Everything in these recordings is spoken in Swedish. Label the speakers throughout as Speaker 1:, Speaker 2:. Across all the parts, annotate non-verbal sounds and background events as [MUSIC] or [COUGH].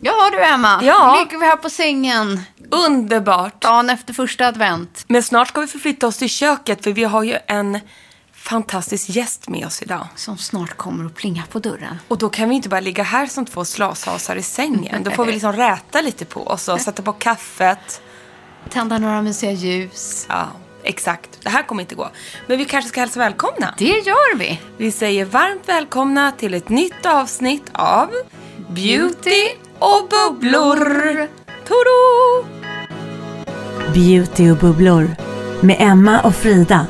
Speaker 1: Ja du Emma,
Speaker 2: Ja.
Speaker 1: ligger vi här på sängen
Speaker 2: Underbart!
Speaker 1: dagen efter första advent.
Speaker 2: Men snart ska vi förflytta oss till köket för vi har ju en fantastisk gäst med oss idag.
Speaker 1: Som snart kommer att plinga på dörren.
Speaker 2: Och då kan vi inte bara ligga här som två slashasar i sängen. Då får vi liksom räta lite på oss och sätta på kaffet.
Speaker 1: Tända några mysiga ljus.
Speaker 2: Ja, exakt. Det här kommer inte gå. Men vi kanske ska hälsa välkomna.
Speaker 1: Det gör vi.
Speaker 2: Vi säger varmt välkomna till ett nytt avsnitt av Beauty och bubblor. Toro!
Speaker 3: Beauty och bubblor med Emma och Frida.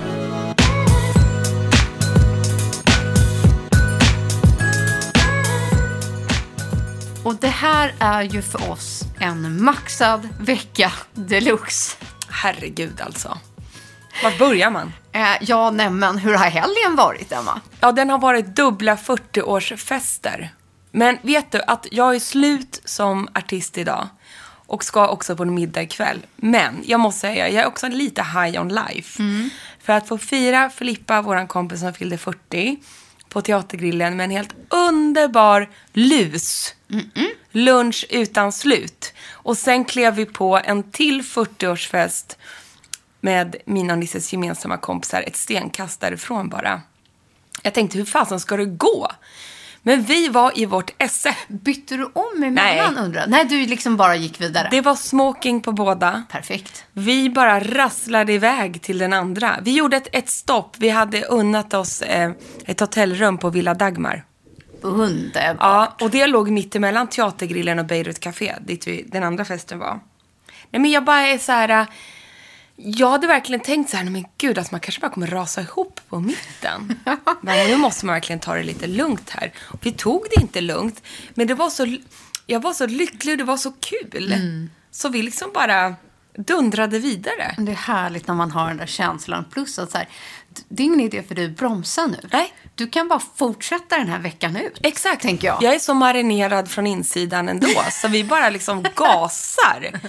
Speaker 1: Och det här är ju för oss en maxad vecka deluxe.
Speaker 2: Herregud alltså. Var börjar man?
Speaker 1: Eh, ja, nämen, hur har helgen varit, Emma?
Speaker 2: Ja, den har varit dubbla 40-årsfester. Men vet du att jag är slut som artist idag och ska också på en middag ikväll. Men jag måste säga, jag är också lite high on life. För att få fira Filippa, vår kompis som fyllde 40, på Teatergrillen med en helt underbar lus. Lunch utan slut. Och sen klev vi på en till 40-årsfest med mina och Nisses gemensamma kompisar ett stenkast därifrån bara. Jag tänkte, hur fasen ska det gå? Men vi var i vårt esse.
Speaker 1: Bytte du om emellan,
Speaker 2: Nej.
Speaker 1: undrar Nej, du liksom bara gick vidare.
Speaker 2: Det var smoking på båda.
Speaker 1: Perfekt.
Speaker 2: Vi bara rasslade iväg till den andra. Vi gjorde ett, ett stopp. Vi hade unnat oss eh, ett hotellrum på Villa Dagmar.
Speaker 1: Underbart.
Speaker 2: Ja, och det låg mitt emellan Teatergrillen och Beirut Café, dit vi, den andra festen var. Nej, men jag bara är så här... Jag hade verkligen tänkt så här, men gud, alltså man kanske bara kommer rasa ihop på mitten. [LAUGHS] men nu måste man verkligen ta det lite lugnt här. Vi tog det inte lugnt, men det var så, jag var så lycklig och det var så kul. Så vi liksom bara dundrade vidare.
Speaker 1: Det är härligt när man har den där känslan. Plus att så här, det är ingen idé för dig att bromsa nu.
Speaker 2: Nej.
Speaker 1: Du kan bara fortsätta den här veckan ut.
Speaker 2: Exakt.
Speaker 1: Tänker jag.
Speaker 2: Jag är så marinerad från insidan ändå, så vi bara liksom [LAUGHS] gasar.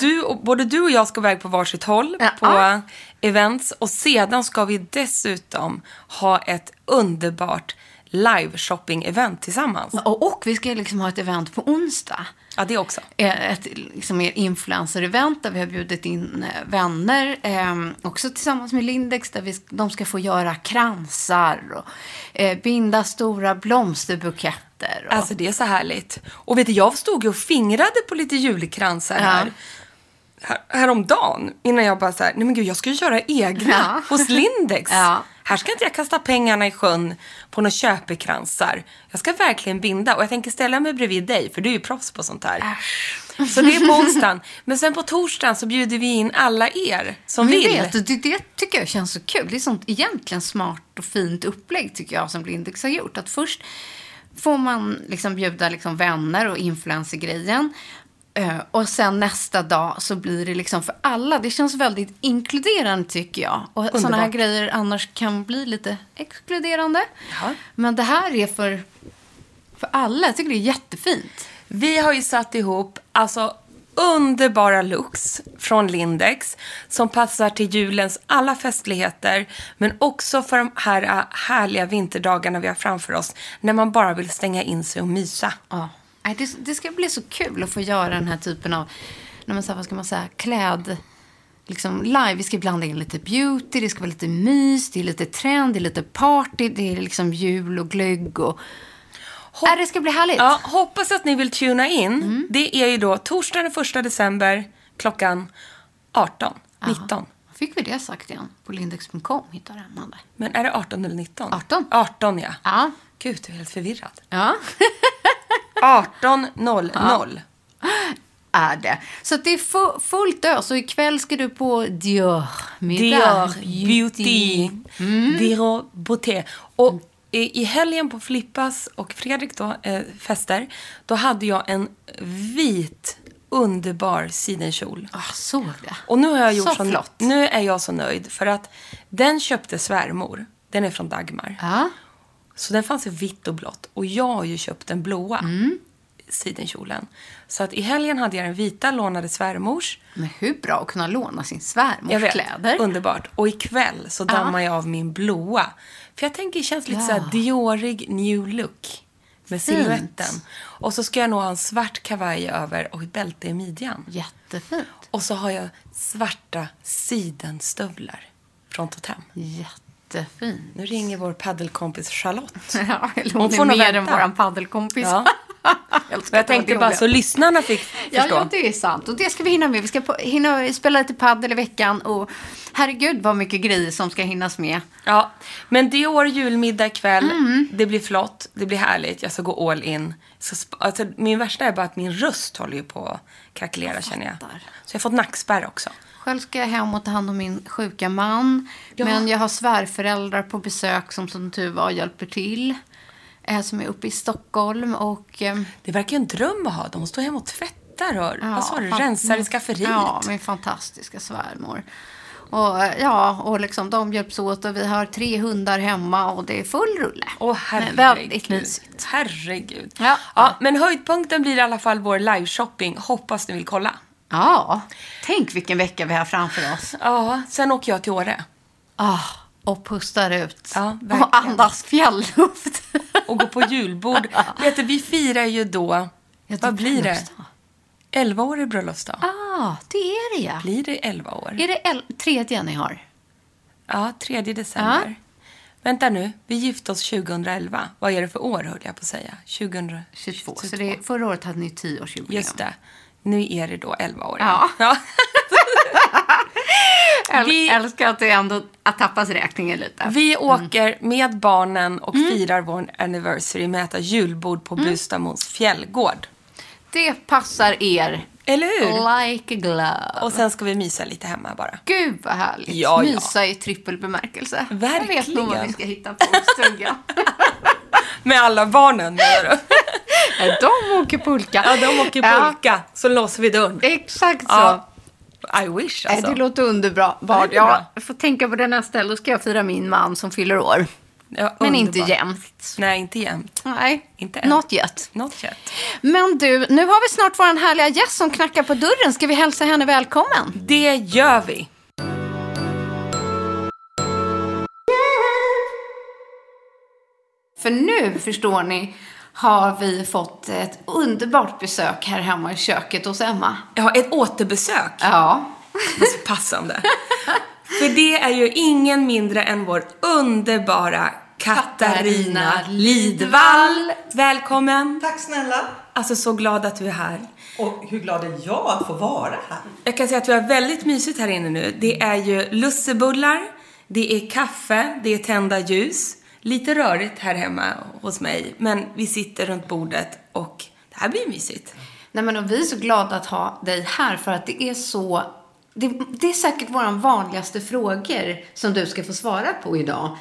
Speaker 2: Du, och, både du och jag ska iväg på varsitt håll
Speaker 1: Ja.
Speaker 2: på events och sedan ska vi dessutom ha ett underbart live-shopping-event tillsammans.
Speaker 1: Och, och vi ska liksom ha ett event på onsdag.
Speaker 2: Ja, det också.
Speaker 1: Eh, Ett liksom, mer influencer-event där vi har bjudit in eh, vänner. Eh, också tillsammans med Lindex där vi, de ska få göra kransar och eh, binda stora blomsterbuketter. Och,
Speaker 2: Alltså det är så härligt. Och vet du, jag stod ju och fingrade på lite julkransar
Speaker 1: Ja.
Speaker 2: här. här häromdagen innan jag bara så här, nej men gud jag ska ju göra egna
Speaker 1: Ja.
Speaker 2: hos Lindex. [LAUGHS]
Speaker 1: Ja.
Speaker 2: Här ska inte jag kasta pengarna i sjön på några köpekransar. Jag ska verkligen binda och jag tänker ställa mig bredvid dig för du är ju proffs på sånt här. Så det är på onsdagen. Men sen på torsdagen så bjuder vi in alla er som
Speaker 1: vi
Speaker 2: vill.
Speaker 1: vet, det, det tycker jag känns så kul. Det är sånt egentligen smart och fint upplägg tycker jag som Lindex har gjort. Att först får man liksom bjuda liksom vänner och influencergrejen. Eh, och sen nästa dag så blir det liksom för alla. Det känns väldigt inkluderande tycker jag. Och sådana här grejer annars kan bli lite exkluderande.
Speaker 2: Ja.
Speaker 1: Men det här är för, för alla. Jag tycker det är jättefint.
Speaker 2: Vi har ju satt ihop alltså underbara looks från Lindex som passar till julens alla festligheter men också för de här äh, härliga vinterdagarna vi har framför oss när man bara vill stänga in sig och mysa.
Speaker 1: Ja. Nej, Det, det ska bli så kul att få göra den här typen av, när man, så här, vad ska man säga, kläd, liksom live. Vi ska blanda in lite beauty, det ska vara lite mys, det är lite trend, det är lite party, det är liksom jul och glögg och... Nej, det ska bli härligt.
Speaker 2: Ja, hoppas att ni vill tuna in. Det är ju då torsdag den 1 december klockan 18, 19.
Speaker 1: Fick vi det sagt igen? På lindex.com hittar det.
Speaker 2: Men är det 18 eller 19?
Speaker 1: 18.
Speaker 2: 18 ja.
Speaker 1: Ja.
Speaker 2: Gud, du är helt förvirrad.
Speaker 1: Ja. [LAUGHS]
Speaker 2: 18.00.
Speaker 1: är det. Så det är fu- fullt ös och ikväll ska du på Dior-middag.
Speaker 2: Dior Beauty. Dior Beauté. Och i, i helgen på Flippas och Fredrik då, eh, fester, då hade jag en vit underbar sidenkjol.
Speaker 1: Ah, såg det.
Speaker 2: Och nu har jag gjort
Speaker 1: Så
Speaker 2: så,
Speaker 1: flott.
Speaker 2: nu är jag så nöjd för att den köpte svärmor. Den är från Dagmar.
Speaker 1: Ja.
Speaker 2: Så den fanns i vitt och blått. Och jag har ju köpt den blåa
Speaker 1: Mm.
Speaker 2: sidenkjolen. Så att i helgen hade jag den vita, lånade svärmors.
Speaker 1: Men hur bra att kunna låna sin
Speaker 2: Jag
Speaker 1: svärmors
Speaker 2: vet,
Speaker 1: kläder.
Speaker 2: underbart. Och ikväll så dammar jag av min blåa. För jag tänker det känns lite
Speaker 1: Ja.
Speaker 2: så här diorig new look. Med siluetten. Och så ska jag nog ha en svart kavaj över och ett bälte i midjan.
Speaker 1: Jättefint.
Speaker 2: Och så har jag svarta sidenstövlar från Totem.
Speaker 1: Jättefint.
Speaker 2: Nu ringer vår paddelkompis Charlotte. [LAUGHS]
Speaker 1: Ja,
Speaker 2: Hon
Speaker 1: hon,
Speaker 2: får
Speaker 1: är
Speaker 2: nog
Speaker 1: mer än
Speaker 2: vänta.
Speaker 1: våran paddelkompis.
Speaker 2: Ja. [LAUGHS]
Speaker 1: jag
Speaker 2: jag tänkte bara så lyssnarna fick
Speaker 1: Ja,
Speaker 2: förstå.
Speaker 1: ja, det är sant. Och det ska vi hinna med. Vi ska på, hinna spela lite paddel i veckan. Och herregud vad mycket grejer som ska hinnas med.
Speaker 2: Ja, men Dior julmiddag ikväll.
Speaker 1: Mm.
Speaker 2: Det blir flott, det blir härligt. Jag ska gå all in. Så, alltså, min värsta är bara att min röst håller ju på att krackelera känner jag. Så jag har fått nackspärr också.
Speaker 1: Själv ska jag hem och ta hand om min sjuka man.
Speaker 2: Ja.
Speaker 1: Men jag har svärföräldrar på besök som som tur var hjälper till. Eh, som är uppe i Stockholm. Och, eh,
Speaker 2: Det verkar en dröm att ha dem. Stå hemma och tvättar och vad sa du,
Speaker 1: fan-
Speaker 2: rensar i skafferiet.
Speaker 1: Ja, min fantastiska svärmor. Och, eh, ja, och liksom, de hjälps åt och vi har tre hundar hemma och det är full rulle.
Speaker 2: Åh,
Speaker 1: Men. Väldigt mysigt.
Speaker 2: Herregud.
Speaker 1: Ja.
Speaker 2: ja, men höjdpunkten blir i alla fall vår liveshopping. Hoppas ni vill kolla.
Speaker 1: Ja, tänk vilken vecka vi har framför oss.
Speaker 2: Ja, sen åker jag till Åre.
Speaker 1: Ah, och pustar ut.
Speaker 2: Ja,
Speaker 1: och andas fjällluft.
Speaker 2: och gå på julbord. [LAUGHS] Vet du, vi firar ju då,
Speaker 1: Ja,
Speaker 2: vad blir det?
Speaker 1: bröllopsdag.
Speaker 2: 11 år i bröllopsdag.
Speaker 1: Ah, det är det ja.
Speaker 2: Blir det 11 år?
Speaker 1: Är det el- tredje ni har?
Speaker 2: Ja, 3 december. Vänta nu, vi gifte oss 2011. Vad är det för år höll jag på att säga? 2022.
Speaker 1: 22. Så det är, förra året hade ni tioårsjubileum.
Speaker 2: Just det. Nu är det då 11 år.
Speaker 1: Ja.
Speaker 2: ja. [LAUGHS] Vi-
Speaker 1: älskar att det ändå att tappas räkningen lite.
Speaker 2: Vi åker med barnen och firar vår anniversary med att äta julbord på Bustamos fjällgård.
Speaker 1: Det passar er.
Speaker 2: Eller hur?
Speaker 1: Like a glove.
Speaker 2: Och sen ska vi mysa lite hemma bara.
Speaker 1: Gud vad härligt.
Speaker 2: Ja, ja.
Speaker 1: Mysa i trippel bemärkelse. Jag vet
Speaker 2: Verkligen.
Speaker 1: nog vad vi ska hitta på stugan. [LAUGHS]
Speaker 2: Med alla barnen menar du? [LAUGHS]
Speaker 1: Ja, De åker pulka.
Speaker 2: Ja, de åker
Speaker 1: Ja,
Speaker 2: pulka. Så låser vi dörren.
Speaker 1: exakt så.
Speaker 2: Ja. I wish alltså.
Speaker 1: Det låter underbart.
Speaker 2: Ja,
Speaker 1: Ja,
Speaker 2: bra.
Speaker 1: jag får tänka på det nästa helg. Då ska jag fira min man som fyller år.
Speaker 2: Ja,
Speaker 1: Men inte jämt.
Speaker 2: Nej, inte jämt.
Speaker 1: Nej,
Speaker 2: Inte än.
Speaker 1: not yet.
Speaker 2: Not yet.
Speaker 1: Men du, nu har vi snart vår härliga gäst som knackar på dörren. Ska vi hälsa henne välkommen?
Speaker 2: Det gör vi.
Speaker 1: För nu, förstår ni, har vi fått ett underbart besök här hemma i köket hos Emma.
Speaker 2: Ja, ett återbesök.
Speaker 1: Ja.
Speaker 2: Det är så passande. [LAUGHS] För det är ju ingen mindre än vår underbara Katarina
Speaker 1: Katarina
Speaker 2: Lidvall. Välkommen.
Speaker 4: Tack snälla.
Speaker 2: Alltså så glad att du är här.
Speaker 4: Och hur glad är jag att få vara här?
Speaker 2: Jag kan säga att vi har väldigt mysigt här inne nu. Det är ju lussebullar, det är kaffe, det är tända ljus. Lite rörigt här hemma hos mig, men vi sitter runt bordet och det här blir mysigt.
Speaker 1: Nej, men och vi är så glada att ha dig här för att det är så... Det, det är säkert våra vanligaste frågor som du ska få svara på idag.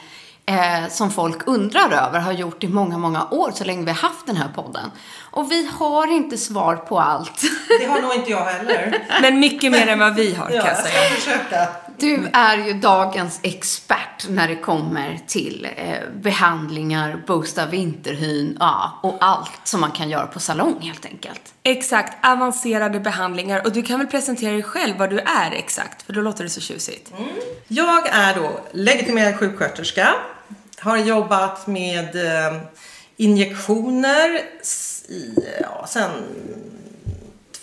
Speaker 1: eh, som folk undrar över, har gjort i många, många år, så länge vi har haft den här podden. Och vi har inte svar på allt.
Speaker 4: Det har nog inte jag heller.
Speaker 2: Men mycket mer än vad vi har kan
Speaker 4: Ja,
Speaker 2: jag
Speaker 4: jag ska
Speaker 2: säga.
Speaker 4: försöka.
Speaker 1: Du är ju dagens expert när det kommer till eh, behandlingar, boosta vinterhyn, ja, och allt som man kan göra på salong helt enkelt.
Speaker 2: Exakt, avancerade behandlingar. Och du kan väl presentera dig själv vad du är exakt, för då låter det så tjusigt.
Speaker 4: Jag är då legitimerad sjuksköterska. Har jobbat med eh, injektioner i, ja, sen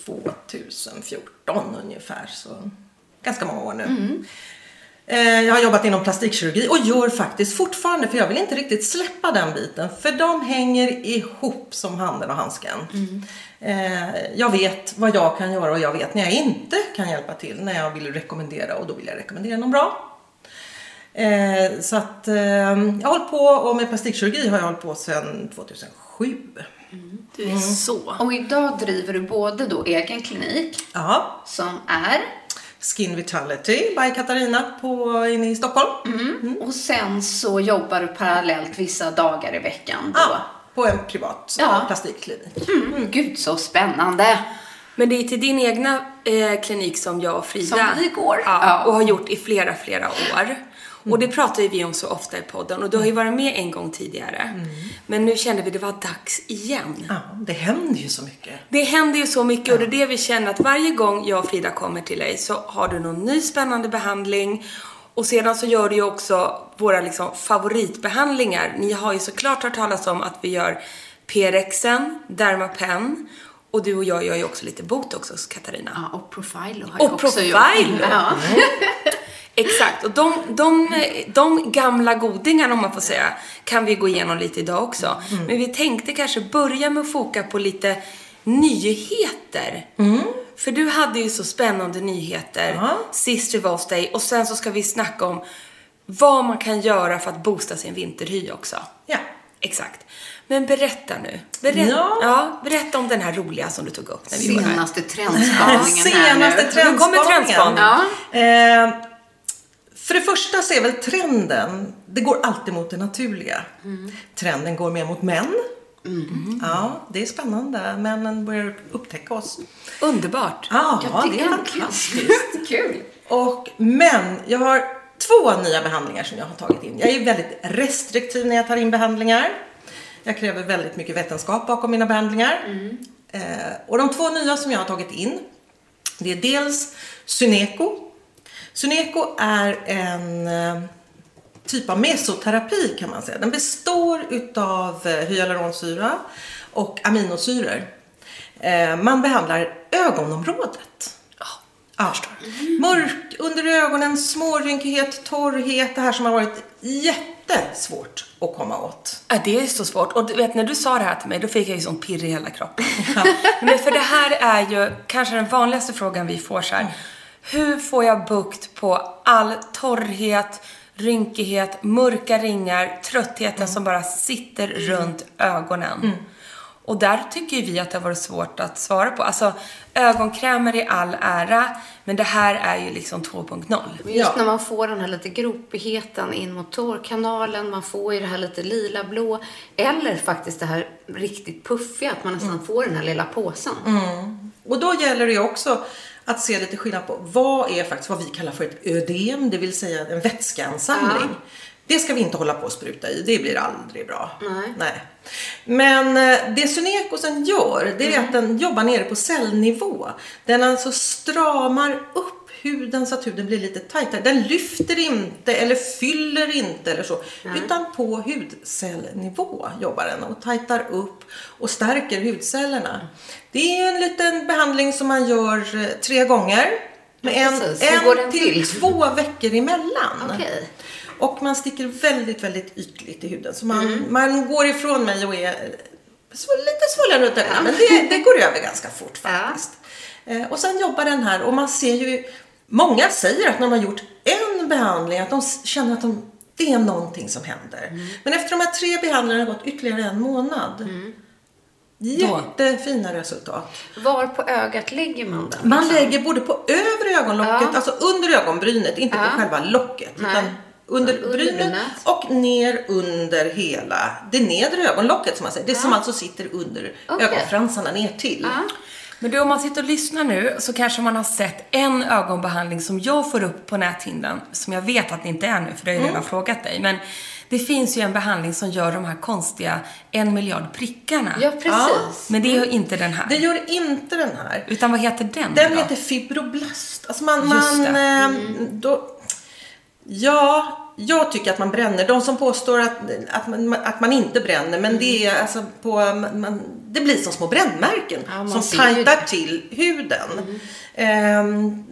Speaker 4: 2014 ungefär. Så ganska många år nu. Eh, Jag har jobbat inom plastikkirurgi och gör faktiskt fortfarande, för jag vill inte riktigt släppa den biten. För de hänger ihop som handen och handsken. Eh, Jag vet vad jag kan göra och jag vet när jag inte kan hjälpa till. När jag vill rekommendera och då vill jag rekommendera någon bra. Eh, Så att jag har hållit på och med plastikkirurgi har jag hållit på sedan 2007.
Speaker 2: Du är så.
Speaker 1: Och idag driver du både då egen klinik,
Speaker 4: Ja,
Speaker 1: som är,
Speaker 4: Skin Vitality by Katarina på, inne i Stockholm.
Speaker 1: och sen så jobbar du parallellt vissa dagar i veckan då.
Speaker 4: Ja, på en privat
Speaker 1: Ja.
Speaker 4: plastikklinik.
Speaker 1: Mm, gud så spännande!
Speaker 2: Men det är till din egna eh, klinik som jag och Frida
Speaker 1: Som vi går.
Speaker 2: Ja,
Speaker 1: Ja.
Speaker 2: och har gjort i flera, flera år. Och det pratar ju vi om så ofta i podden och du har ju varit med en gång tidigare. Men nu kände vi det var dags igen.
Speaker 4: Ja, det händer ju så mycket.
Speaker 2: Det händer ju så mycket och det är det vi känner att varje gång jag och Frida kommer till dig så har du någon ny spännande behandling och sedan så gör du ju också våra liksom favoritbehandlingar. Ni har ju såklart hört talas om att vi gör PRXen, Dermapen och du och jag gör ju också lite botox hos Katarina.
Speaker 1: Ja, och Profilo har
Speaker 2: Och
Speaker 1: jag också
Speaker 2: Profilo.
Speaker 1: gjort. Ja.
Speaker 2: Exakt, och de, de, de gamla godingarna om man får säga kan vi gå igenom lite idag också. Men vi tänkte kanske börja med att foka på lite nyheter. För du hade ju så spännande nyheter
Speaker 4: Ja.
Speaker 2: sist vi var hos dig och sen så ska vi snacka om vad man kan göra för att boosta sin vinterhy också.
Speaker 4: Ja.
Speaker 2: Exakt. Men berätta nu. Berätta,
Speaker 4: Ja.
Speaker 2: ja. berätta om den här roliga som du tog upp när vi.
Speaker 1: Senaste trendspaningen här
Speaker 4: Senaste
Speaker 1: nu.
Speaker 2: Nu kommer
Speaker 4: trendspaningen.
Speaker 2: trendspaningen.
Speaker 1: Ja.
Speaker 4: Eh, för det första så är väl trenden, det går alltid mot det naturliga. Trenden går mer mot män. Ja, det är spännande. Männen börjar upptäcka oss.
Speaker 2: Underbart.
Speaker 4: Ja,
Speaker 1: Jag
Speaker 4: det är fantastiskt.
Speaker 1: Kul.
Speaker 4: Och, men jag har två nya behandlingar som jag har tagit in. Jag är väldigt restriktiv när jag tar in behandlingar. Jag kräver väldigt mycket vetenskap bakom mina behandlingar. Eh, och de två nya som jag har tagit in, det är dels Syneco. Syneco är en eh, typ av mesoterapi kan man säga. Den består utav eh, hyaluronsyra och aminosyror. Eh, man behandlar ögonområdet. Ja. Mörk under ögonen, smårynkighet, torrhet, det här som har varit jättesvårt att komma åt.
Speaker 2: Ja, det är så svårt. Och du vet, när du sa det här till mig, då fick jag ju sånt pirr i hela kroppen. [LAUGHS] Men för det här är ju kanske den vanligaste frågan vi får så här. Hur får jag bukt på all torrhet, rynkighet, mörka ringar, tröttheten som bara sitter runt ögonen? Och där tycker vi att det har varit svårt att svara på. Alltså, ögonkrämer i all ära, men det här är ju liksom 2.0.
Speaker 1: Men Just
Speaker 4: Ja.
Speaker 1: när man får den här lite gropigheten in mot tårkanalen, man får ju det här lite lila-blå, eller faktiskt det här riktigt puffiga, att man nästan får den här lilla påsen.
Speaker 4: Och då gäller det ju också att se lite skillnad på vad är faktiskt vad vi kallar för ett ödem, det vill säga en vätskeansamling. Det ska vi inte hålla på och spruta i, det blir aldrig bra.
Speaker 1: Nej.
Speaker 4: Men eh, det Suneco sen gör, det är att den jobbar nere på cellnivå. Den alltså stramar upp huden så att huden blir lite tajtare. Den lyfter inte eller fyller inte eller så. Utan på hudcellnivå jobbar den och tajtar upp och stärker hudcellerna. Det är en liten behandling som man gör eh, tre gånger. Med
Speaker 1: Ja,
Speaker 4: en, en till
Speaker 1: till?
Speaker 4: två veckor emellan.
Speaker 1: Okej.
Speaker 4: Och man sticker väldigt, väldigt ytligt i huden. Så man,
Speaker 1: Mm.
Speaker 4: man går ifrån mig och är eh, lite svullen runt ögonen. Men det, det går över ganska fort
Speaker 1: Ja.
Speaker 4: faktiskt. Eh, och sen jobbar den här och man ser ju Många säger att när de har gjort en behandling att de känner att de, det är någonting som händer.
Speaker 1: Mm.
Speaker 4: Men efter de här tre behandlingarna har gått ytterligare en månad.
Speaker 1: Mm.
Speaker 4: Jättefina resultat.
Speaker 1: Var på ögat lägger man den?
Speaker 4: Man
Speaker 1: liksom?
Speaker 4: lägger både på övre ögonlocket,
Speaker 1: Ja.
Speaker 4: alltså under ögonbrynet, inte
Speaker 1: Ja.
Speaker 4: på själva locket.
Speaker 1: Nej.
Speaker 4: Utan under
Speaker 1: Under
Speaker 4: brynet
Speaker 1: brynet.
Speaker 4: och ner under hela det nedre ögonlocket som man säger. Det som alltså sitter under
Speaker 1: Okej.
Speaker 4: ögonfransarna ner till.
Speaker 2: Men du, om man sitter och lyssnar nu så kanske man har sett en ögonbehandling som jag får upp på näthinnan, som jag vet att det inte är nu, för det har jag
Speaker 4: Mm.
Speaker 2: redan frågat dig. Men det finns ju en behandling som gör de här konstiga en miljard prickarna.
Speaker 1: Ja, precis.
Speaker 2: Men det gör inte den här.
Speaker 4: Det gör inte den här.
Speaker 2: Utan vad heter den
Speaker 4: Den
Speaker 2: då?
Speaker 4: heter fibroblast. Alltså man,
Speaker 2: Just
Speaker 4: man,
Speaker 2: det.
Speaker 4: eh, då, ja, jag tycker att man bränner. De som påstår att, att, man, att man inte bränner, men det är alltså på, man, det blir som små brännmärken
Speaker 1: Ja,
Speaker 4: som tajtar till huden. Ehm,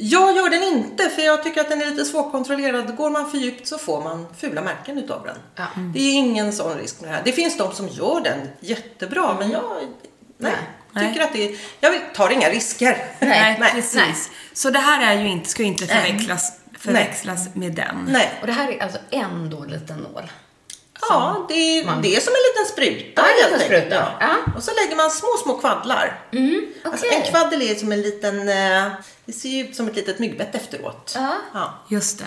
Speaker 4: jag gör den inte för jag tycker att den är lite svårkontrollerad. Går man för djupt så får man fula märken utav den.
Speaker 1: Ja.
Speaker 4: Det är ingen sån risk med det här. Det finns de som gör den jättebra men jag nej,
Speaker 2: Nej.
Speaker 4: tycker att det är, jag vill, tar inga risker.
Speaker 2: Nej, [LAUGHS]
Speaker 4: nej.
Speaker 2: precis. Så det här är ju inte, ska ju inte förväxlas, förväxlas med den.
Speaker 4: nej.
Speaker 1: Och det här är alltså en då liten nål.
Speaker 4: Ja, det är,
Speaker 1: man-
Speaker 4: det är som en liten spruta
Speaker 1: Ja, en
Speaker 4: helt enkelt.
Speaker 1: spruta. Ja.
Speaker 4: Och så lägger man små, små kvaddlar. Alltså,
Speaker 1: okej.
Speaker 4: en kvaddel är som en liten, eh, det ser ju ut som ett litet myggbett efteråt.
Speaker 1: Ja.
Speaker 4: Ja.
Speaker 2: Just det.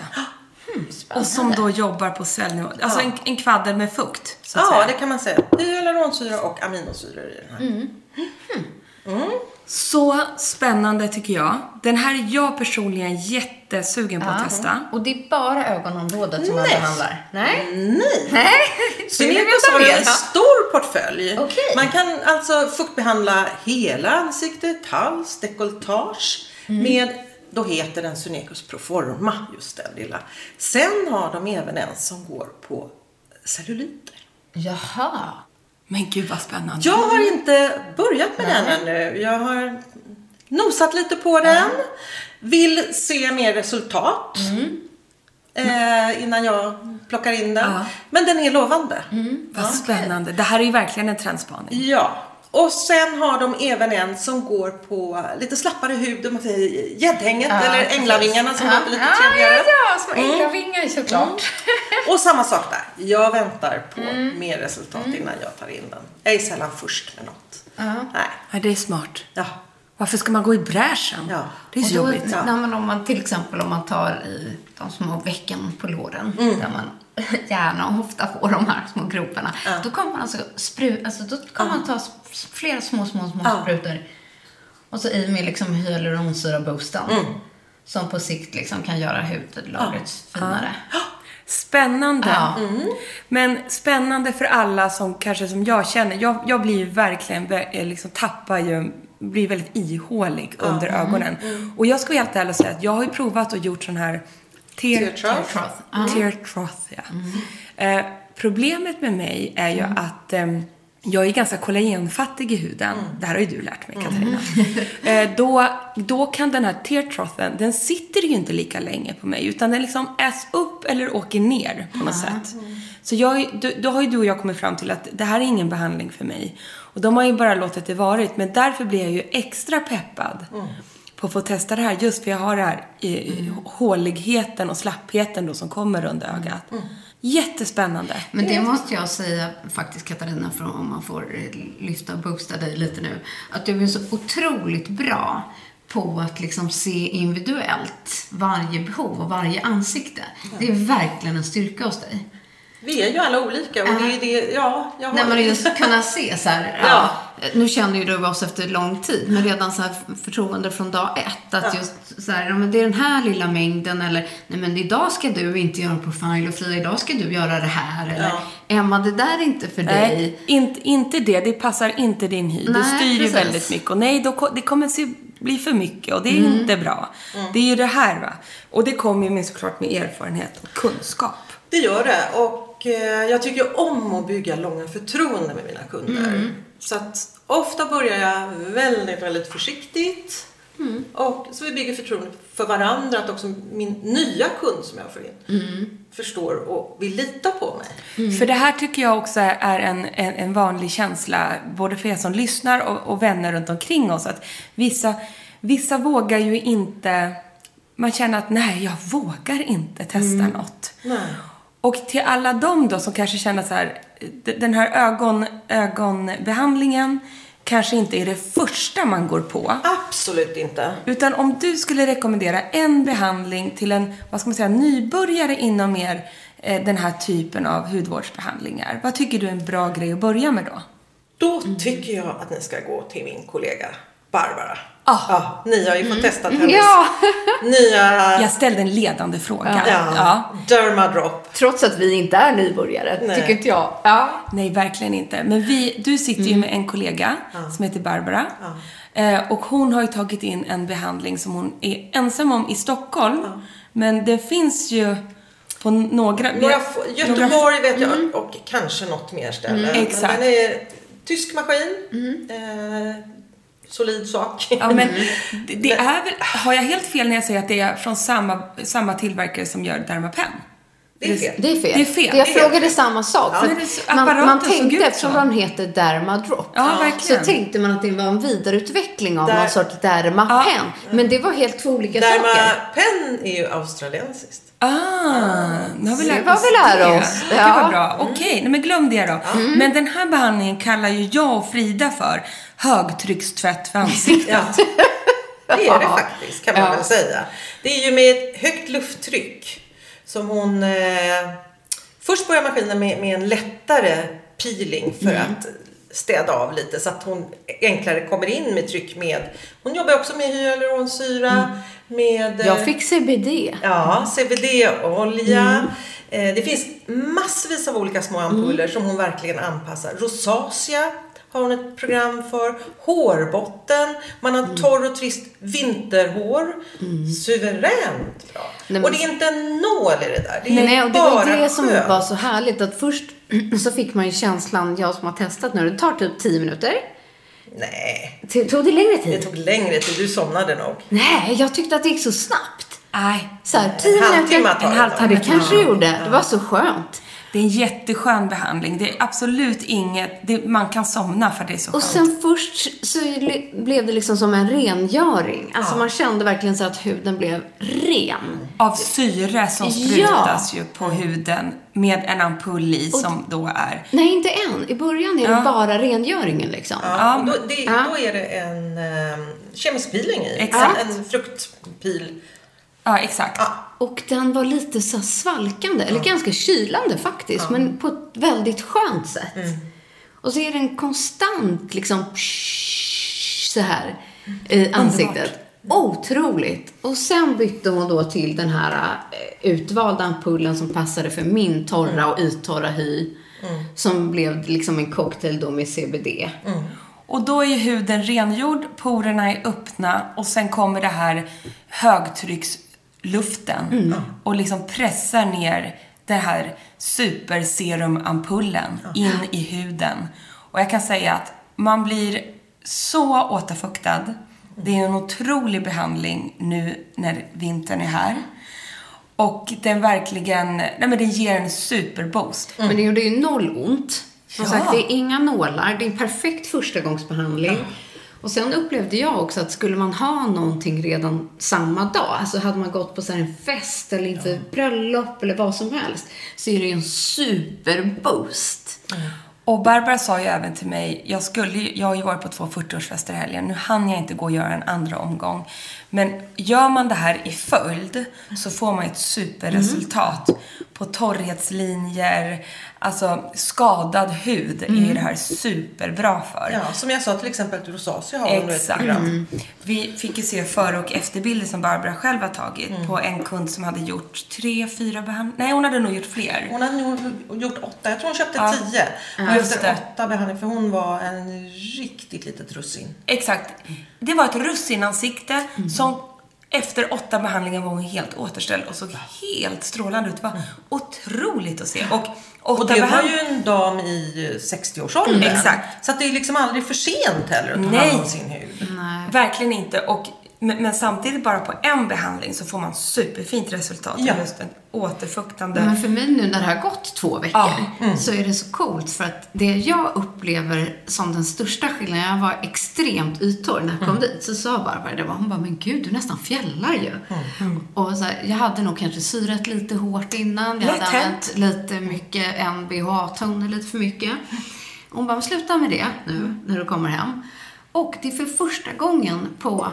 Speaker 2: Och som då jobbar på cellnivå. Alltså en, en kvaddel med fukt, så att
Speaker 4: Ja,
Speaker 2: säga.
Speaker 4: det kan man säga. Det är hyaluronsyra och aminosyror i den här.
Speaker 2: Så spännande tycker jag. Den här är jag personligen jättesugen på att testa.
Speaker 1: Och det är bara ögonområdet som man
Speaker 4: Nej.
Speaker 1: behandlar? Nej.
Speaker 4: Nej!
Speaker 1: Nej. [LAUGHS]
Speaker 4: Synekos har en stor portfölj.
Speaker 1: Okej.
Speaker 4: Man kan alltså fuktbehandla hela ansiktet, hals, dekolletage
Speaker 1: Mm.
Speaker 4: med, då heter den Synekos Proforma, just den lilla. Sen har de även en som går på celluliter.
Speaker 1: Jaha.
Speaker 2: Men gud vad spännande.
Speaker 4: Jag har inte börjat med den ännu. Jag har nosat lite på den. Vill se mer resultat. Eh, innan jag plockar in den.
Speaker 2: Ja.
Speaker 4: Men den är lovande.
Speaker 2: Vad spännande. Det här är ju verkligen en trendspaning.
Speaker 4: Ja. Och sen har de även en som går på lite slappare hud, om man säger gäddhänget eller änglavingarna som låter lite
Speaker 1: ja,
Speaker 4: trevligare.
Speaker 1: Ja, ja, små änglavingar såklart.
Speaker 4: Och samma sak där. Jag väntar på mer resultat innan jag tar in den. Jag är sällan först med något. Nej.
Speaker 2: Ja, det är smart.
Speaker 4: Ja.
Speaker 2: Varför ska man gå i bräschen?
Speaker 4: Ja.
Speaker 2: Det är så
Speaker 1: Och då,
Speaker 2: jobbigt.
Speaker 1: nej, men om man till exempel om man tar i de små vecken på låren
Speaker 4: Mm.
Speaker 1: där man [LAUGHS] gärna och ofta får de här små groparna. Då kommer man alltså spru, alltså då kommer man ta flera små, små, små
Speaker 4: Ja.
Speaker 1: sprutor och så i med liksom hyaluronsyra-boosten.
Speaker 4: Mm.
Speaker 1: Som på sikt liksom kan göra hudlagret finare.
Speaker 2: Spännande.
Speaker 1: Ja.
Speaker 2: Men spännande för alla som kanske som jag känner. Jag, jag blir ju verkligen, eh, liksom tappar ju, blir väldigt ihålig under ögonen. Och jag ska vara helt ärlig och säga att jag har ju provat och gjort sån här tear,
Speaker 4: Tear trough.
Speaker 2: Tear trough, ja. Eh, problemet med mig är ju att ehm, jag är ganska kollagenfattig i huden. Det här har ju du lärt mig, Katarina. [LAUGHS] eh, då, då kan den här tear troughen, den sitter ju inte lika länge på mig. Utan den liksom äts upp eller åker ner på något sätt. Så jag, då, då har ju du och jag kommit fram till att det här är ingen behandling för mig. Och de har ju bara låtit det varit. Men därför blir jag ju extra peppad på att få testa det här. Just för jag har det här i, håligheten och slappheten då som kommer under ögat. Jättespännande.
Speaker 1: Men det måste jag säga faktiskt Katarina, för om man får eh, lyfta och boosta dig lite nu. Att du är så otroligt bra på att liksom se individuellt varje behov och varje ansikte. Det är verkligen en styrka hos dig.
Speaker 4: Vi är ju alla olika och det är det, ja, jag har...
Speaker 1: Nej, men just kunna se så här, [LAUGHS] ja.
Speaker 4: Ja.
Speaker 1: Nu känner ju du oss efter lång tid, men redan så här förtroende från dag ett. Att just så här, ja, men det är den här lilla mängden eller, nej men idag ska du inte göra profil och Frida, idag ska du göra det här. Eller,
Speaker 4: Ja.
Speaker 1: Emma, det där är inte för dig.
Speaker 2: Nej, inte, inte det. Det passar inte din hy. Du
Speaker 1: Nej,
Speaker 2: styr ju
Speaker 1: precis.
Speaker 2: väldigt mycket. Och nej, då, det kommer se, bli för mycket och det är
Speaker 1: Mm.
Speaker 2: inte bra. Det är ju det här va. Och det kommer ju med såklart med erfarenhet och kunskap.
Speaker 4: Det gör det och eh, jag tycker om att bygga långa förtroende med mina kunder.
Speaker 1: Mm.
Speaker 4: Så att ofta börjar jag väldigt, väldigt försiktigt.
Speaker 1: Mm.
Speaker 4: Och så vi bygger förtroende för varandra, att också min nya kund som jag får in
Speaker 1: Mm.
Speaker 4: förstår och vill lita på mig.
Speaker 2: För det här tycker jag också är en, en, en vanlig känsla, både för er som lyssnar och, och vänner runt omkring oss. Att vissa, vissa vågar ju inte, man känner att nej, jag vågar inte testa något.
Speaker 4: Nej.
Speaker 2: Och till alla dem då som kanske känner så här, den här ögon, ögonbehandlingen kanske inte är det första man går på.
Speaker 4: Absolut inte.
Speaker 2: Utan om du skulle rekommendera en behandling till en, vad ska man säga, nybörjare inom mer eh, den här typen av hudvårdsbehandlingar. Vad tycker du är en bra grej att börja med då?
Speaker 4: Då tycker jag att ni ska gå till min kollega Barbara.
Speaker 2: Ah.
Speaker 4: Ja, ni har ju fått testa hennes
Speaker 1: Ja, [LAUGHS]
Speaker 4: nya
Speaker 2: Jag ställde en ledande fråga.
Speaker 4: ja,
Speaker 2: Ja.
Speaker 4: Dermadrop.
Speaker 1: trots att vi inte är nybörjare,
Speaker 4: Nej.
Speaker 1: tycker inte jag. Ja.
Speaker 2: Nej, verkligen inte. Men vi, du sitter ju med en kollega som heter Barbara. Eh, och hon har ju tagit in en behandling som hon är ensam om i Stockholm. Men det finns ju på några...
Speaker 4: Några, Göteborg
Speaker 2: några-
Speaker 4: vet jag och kanske något mer ställe. Men
Speaker 2: exakt.
Speaker 4: den är tysk maskin. Eh, solid sak.
Speaker 2: Ja, men det, det är väl... Har jag helt fel när jag säger att det är från samma, samma tillverkare som gör Dermapen?
Speaker 4: Det är fel.
Speaker 1: Det är fel.
Speaker 2: Det är fel.
Speaker 1: Jag frågade
Speaker 4: fel.
Speaker 1: samma sak.
Speaker 2: så-
Speaker 1: man, man tänkte, eftersom den heter Dermadrop,
Speaker 2: Ja,
Speaker 1: så tänkte man att det var en vidareutveckling av
Speaker 4: Där-
Speaker 1: någon sorts Dermapen. Men det var helt två olika saker.
Speaker 4: Dermapen är ju australiensiskt.
Speaker 2: Ah, nu har vi lärt oss det.
Speaker 1: oss.
Speaker 2: Gud
Speaker 1: Ja.
Speaker 2: vad bra. Okej, nej, men glöm det då. Men den här behandlingen kallar ju jag och Frida för högtryckstvätt för ansiktet.
Speaker 4: Ja. [LAUGHS] Det är det faktiskt kan man
Speaker 1: Ja.
Speaker 4: väl säga. Det är ju med ett högt lufttryck som hon... Eh, först börjar maskinen med, med en lättare peeling för att städa av lite så att hon enklare kommer in med tryck med... Hon jobbar också med hyaluronsyra, med... eh,
Speaker 1: Jag fick CBD.
Speaker 4: Ja, CBD-olja. Eh, det finns massvis av olika små ampuller som hon verkligen anpassar. Rosacea har hon ett program för. Hårbotten. Man har torr och trist vinterhår. Suveränt bra.
Speaker 1: men-
Speaker 4: och det är inte en nål i det där. Det är
Speaker 1: Nej, och det
Speaker 4: bara
Speaker 1: var det som
Speaker 4: skönt.
Speaker 1: var så härligt. Att först så fick man ju känslan, jag som har testat nu, det tar typ 10 minuter.
Speaker 4: Nej,
Speaker 1: Tog det längre
Speaker 4: det
Speaker 1: tid?
Speaker 4: tog längre tid. Du somnade nog.
Speaker 1: Nej, jag tyckte att det gick så snabbt.
Speaker 2: Nej,
Speaker 1: Så här, 10
Speaker 4: halvtimme
Speaker 1: minuter.
Speaker 4: tar det
Speaker 2: En halvtimme.
Speaker 1: Ja, det kanske det gjorde. Det var så skönt.
Speaker 2: det är en jätteskön behandling. Det är absolut inget... Det, man kan somna för det är så
Speaker 1: Och
Speaker 2: skönt.
Speaker 1: sen först så blev det liksom som en rengöring. Alltså man kände verkligen så att huden blev ren.
Speaker 2: Av syre som
Speaker 1: Ja.
Speaker 2: sprutas ju på huden med en ampull i som då är...
Speaker 1: Nej, inte än. I början är det
Speaker 2: Ja.
Speaker 1: bara rengöringen liksom.
Speaker 4: Ja, och då, det,
Speaker 1: Ja.
Speaker 4: då är det en eh, kemisk peeling i.
Speaker 2: Exakt.
Speaker 4: En fruktpil.
Speaker 2: Ja, exakt.
Speaker 1: Och den var lite så svalkande, eller ganska kylande faktiskt, men på ett väldigt skönt sätt. Och så är den konstant liksom så här i ansiktet. Otroligt! Och sen bytte hon då till den här eh, utvalda ampullen som passade för min torra och yttorra hy. Som blev liksom en cocktail då med CBD.
Speaker 2: Och då är ju huden rengjord, porerna är öppna och sen kommer det här högtrycksluften och liksom pressar ner den här superserumampullen in i huden. Och jag kan säga att man blir så återfuktad. Det är en otrolig behandling nu när vintern är här. Och den verkligen, nej men den ger en superboost.
Speaker 1: Men det gjorde ju noll ont. Som
Speaker 2: Ja.
Speaker 1: sagt, det är inga nålar. Det är en perfekt förstagångsbehandling. Och sen upplevde jag också att skulle man ha någonting redan samma dag, alltså hade man gått på så en fest eller inför bröllop eller vad som helst, så är det ju en superboost.
Speaker 2: Och Barbara sa ju även till mig, jag, skulle, jag har ju varit på två 40-årsfester i helgen, nu hann jag inte gå och göra en andra omgång. Men gör man det här i följd så får man ett superresultat. På torrhetslinjer, alltså skadad hud är ju det här superbra för.
Speaker 4: Ja, som jag sa till exempel att rosacea har hon nu ett program.
Speaker 2: Vi fick ju se före och efterbilder som Barbara själv har tagit på en kund som hade gjort tre, fyra behandlingar. Nej, hon hade nog gjort fler.
Speaker 4: Hon hade nog gjort åtta. Jag tror hon köpte
Speaker 2: Ja.
Speaker 4: tio. Efter
Speaker 2: det.
Speaker 4: åtta behandlingar. För hon var en riktigt litet russin.
Speaker 2: Exakt. Det var ett russinansikte som efter åtta behandlingar var hon helt återställd och såg helt strålande ut. Det var otroligt att se. Och,
Speaker 4: Och det var ju en dam i eh, 60-årsåldern.
Speaker 2: Mm, exakt.
Speaker 4: Så att det är liksom aldrig för sent heller att ta
Speaker 2: Nej.
Speaker 4: hand om sin hud.
Speaker 2: Verkligen inte. Och, men, men samtidigt bara på en behandling så får man superfint resultat.
Speaker 4: Ja.
Speaker 2: Just en återfuktande...
Speaker 1: Men för mig nu när det har gått två veckor
Speaker 2: Ja,
Speaker 1: så är det så coolt för att det jag upplever som den största skillnaden, jag var extremt yttorr när jag kom dit, så sa Barbara det var, hon bara, men gud du nästan fjällar ju. Och så här, jag hade nog kanske syrat lite hårt innan, jag
Speaker 2: Lätt
Speaker 1: hade använt lite mycket NBH-toner, lite för mycket. Hon bara, sluta med det nu när du kommer hem. Och det är för första gången på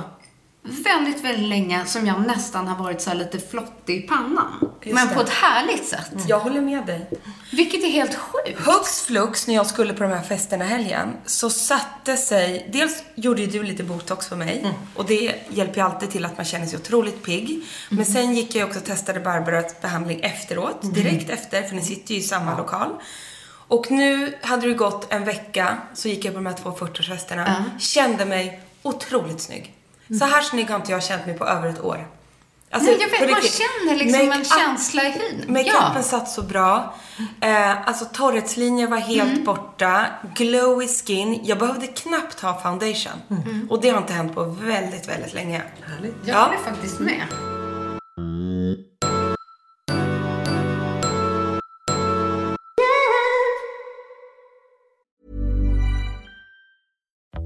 Speaker 1: väldigt, väldigt länge som jag nästan har varit så här lite flottig i pannan. men
Speaker 2: det.
Speaker 1: på ett härligt sätt.
Speaker 2: Jag håller med dig.
Speaker 1: Vilket är helt sjukt.
Speaker 2: Hux flux, när jag skulle på de här festerna helgen, så satte sig... Dels gjorde ju du lite botox på mig. Och det hjälper ju alltid till att man känner sig otroligt pigg. Men sen gick jag också och testade Barbaras behandling efteråt. Direkt efter, för ni sitter ju i samma lokal. Och nu hade det gått en vecka, så gick jag på de här två 40-årsfesterna. Kände mig otroligt snygg. Så här snygg har inte jag känt mig på över ett år. Alltså,
Speaker 1: Nej, jag vet, man
Speaker 2: riktigt.
Speaker 1: känner liksom en
Speaker 2: Make-up-
Speaker 1: känsla i hyn.
Speaker 2: Makeupen
Speaker 1: Ja.
Speaker 2: satt så bra. Eh, alltså torrhetslinjer var helt
Speaker 1: Mm.
Speaker 2: borta. Glowy skin. Jag behövde knappt ha foundation.
Speaker 1: Mm.
Speaker 2: Och det har inte hänt på väldigt, väldigt länge.
Speaker 4: Härligt.
Speaker 1: Jag
Speaker 2: Ja.
Speaker 1: håller faktiskt med.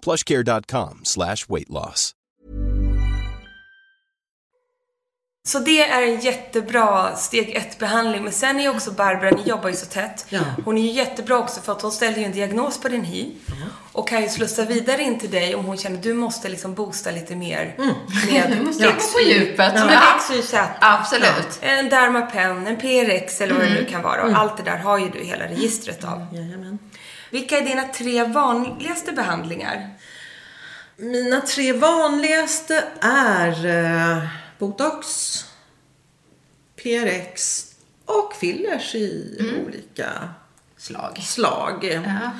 Speaker 5: plushcare.com slash weight loss.
Speaker 2: Så det är en jättebra steg ett behandling. Men sen är också Barbara, ni jobbar ju så tätt.
Speaker 4: Ja.
Speaker 2: Hon är ju jättebra också för att hon ställer ju en diagnos på din hy. Och kan ju slussa vidare in till dig om hon känner att du måste liksom boosta lite mer. Med [LAUGHS]
Speaker 1: Du måste gå på djupet.
Speaker 2: Ja.
Speaker 1: Ja.
Speaker 2: XYZ.
Speaker 1: Absolut.
Speaker 2: En Dermapen, en PRX eller vad det nu kan vara. Och allt det där har ju du hela registret av.
Speaker 4: Jajamän.
Speaker 2: Vilka är dina tre vanligaste behandlingar?
Speaker 4: Mina tre vanligaste är eh, botox, PRX och fillers i olika
Speaker 1: Slag.
Speaker 4: slag.
Speaker 1: Ja.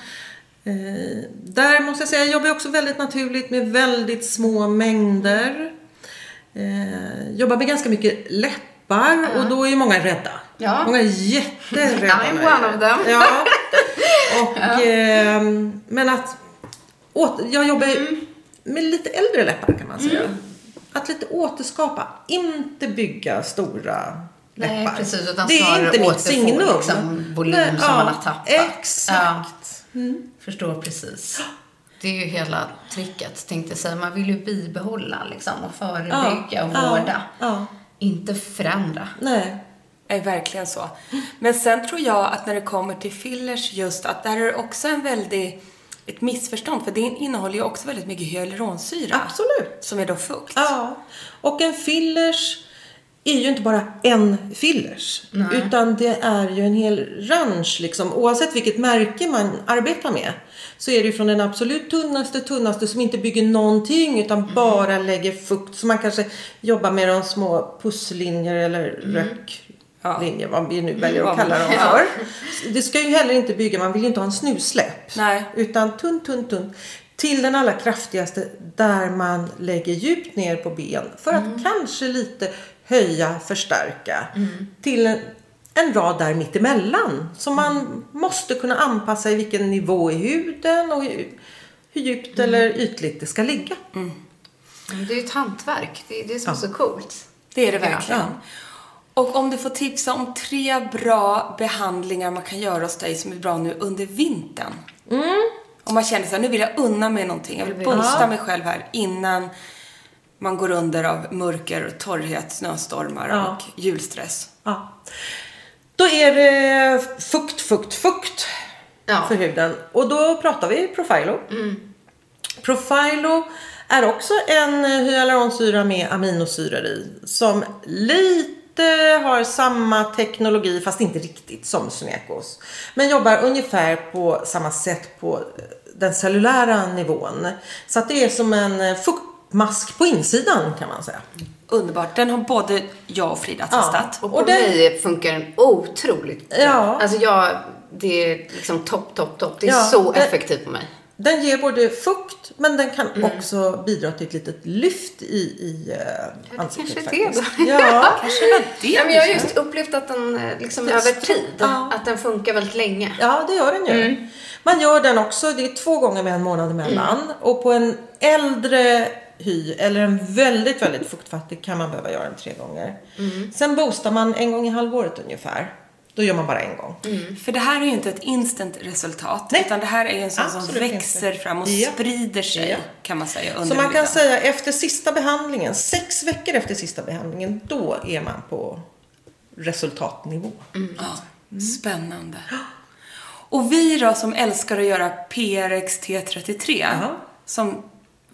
Speaker 4: Eh, där måste jag säga, jag jobbar också väldigt naturligt med väldigt små mängder. Eh, jobbar med ganska mycket läppar och då är ju många rädda.
Speaker 1: Ja.
Speaker 4: Många är jätterädda.
Speaker 1: I'm one of them.
Speaker 4: Ja. [LAUGHS] Och, ehm, men att åter, jag jobbar
Speaker 1: Mm.
Speaker 4: med lite äldre läppar kan man säga. Att lite återskapa, inte bygga stora
Speaker 1: Nej,
Speaker 4: läppar.
Speaker 1: precis, utan
Speaker 4: det är inte mitt signum.
Speaker 1: liksom volym
Speaker 4: Nej,
Speaker 1: som
Speaker 4: ja,
Speaker 1: man har tappat.
Speaker 4: Exakt.
Speaker 1: Förstår precis. Det är ju hela tricket, tänkte jag säga. Man vill ju bibehålla liksom och förebygga och
Speaker 4: ja,
Speaker 1: vårda.
Speaker 4: ja.
Speaker 1: Inte förändra.
Speaker 4: Nej.
Speaker 2: Är verkligen så. Men sen tror jag att när det kommer till fillers just att där är det också en väldig ett missförstånd för det innehåller ju också väldigt mycket hyaluronsyra.
Speaker 4: Absolut.
Speaker 2: Som är då fukt.
Speaker 4: Ja. Och en fillers är ju inte bara en fillers. Utan det är ju en hel range liksom. Oavsett vilket märke man arbetar med. Så är det ju från den absolut tunnaste, tunnaste som inte bygger någonting utan bara lägger fukt. Så man kanske jobbar med de små pusslinjer eller röklinjer. Vad vi nu väljer att kalla dem [LAUGHS] för. Det ska ju heller inte bygga, man vill ju inte ha en snusläpp.
Speaker 2: Nej.
Speaker 4: Utan tunn, tunn, tunn. Till den allra kraftigaste där man lägger djupt ner på ben. För att kanske lite höja, förstärka. Till en, en rad där mittemellan. Så man måste kunna anpassa i vilken nivå i huden och hur, djupt eller ytligt det ska ligga.
Speaker 1: Men Det är ju ett hantverk. Det är det som är så coolt.
Speaker 2: Det är det verkligen.
Speaker 4: Ja.
Speaker 2: Och om du får tipsa om tre bra behandlingar man kan göra hos dig som är bra nu under vintern.
Speaker 4: Mm.
Speaker 2: Om man känner så här, nu vill jag unna mig någonting. Jag vill boosta mig själv här innan man går under av mörker, torrhet, snöstormar
Speaker 4: Ja.
Speaker 2: och julstress.
Speaker 4: Ja. Då är det fukt, fukt, fukt
Speaker 1: Ja.
Speaker 4: för huden. Och då pratar vi Profilo. Profilo är också en hyaluronsyra med aminosyror i. Som lite har samma teknologi, fast inte riktigt, som Sunekos. Men jobbar ungefär på samma sätt på den cellulära nivån. Så att det är som en fuktmask på insidan kan man säga.
Speaker 2: Underbart. Den har både jag och Frida
Speaker 4: Ja.
Speaker 2: testat.
Speaker 1: Och på
Speaker 4: Och den-
Speaker 1: mig funkar den otroligt bra.
Speaker 4: Ja.
Speaker 1: Alltså jag, det är liksom topp, topp, topp. Det är
Speaker 4: Ja,
Speaker 1: så
Speaker 4: det-
Speaker 1: effektivt på mig.
Speaker 4: Den ger både fukt men den kan också bidra till ett litet lyft i, i uh, ansiktet
Speaker 1: kanske det då.
Speaker 4: Ja. [LAUGHS]
Speaker 2: Kanske det var det
Speaker 1: Ja, men jag har
Speaker 2: kände.
Speaker 1: just upplevt att den eh, liksom över tid,
Speaker 4: Ja.
Speaker 1: att den funkar väldigt länge.
Speaker 4: ja, det gör den ju. Man gör den också, det är två gånger med en månad emellan. Och på en äldre hy eller en väldigt, väldigt fuktfattig kan man behöva göra den tre gånger. Sen boostar man en gång i halvåret ungefär. Då gör man bara en gång.
Speaker 2: För det här är ju inte ett instant resultat.
Speaker 4: Nej.
Speaker 2: Utan det här är en sån som
Speaker 4: Absolut
Speaker 2: växer
Speaker 4: inte.
Speaker 2: fram och
Speaker 4: Ja.
Speaker 2: sprider sig,
Speaker 4: Ja.
Speaker 2: kan man säga, under
Speaker 4: Så man kan säga efter sista behandlingen, sex veckor efter sista behandlingen, då är man på resultatnivå.
Speaker 2: Ja, spännande. Och vi då som älskar att göra PRX T33,
Speaker 4: Ja.
Speaker 2: som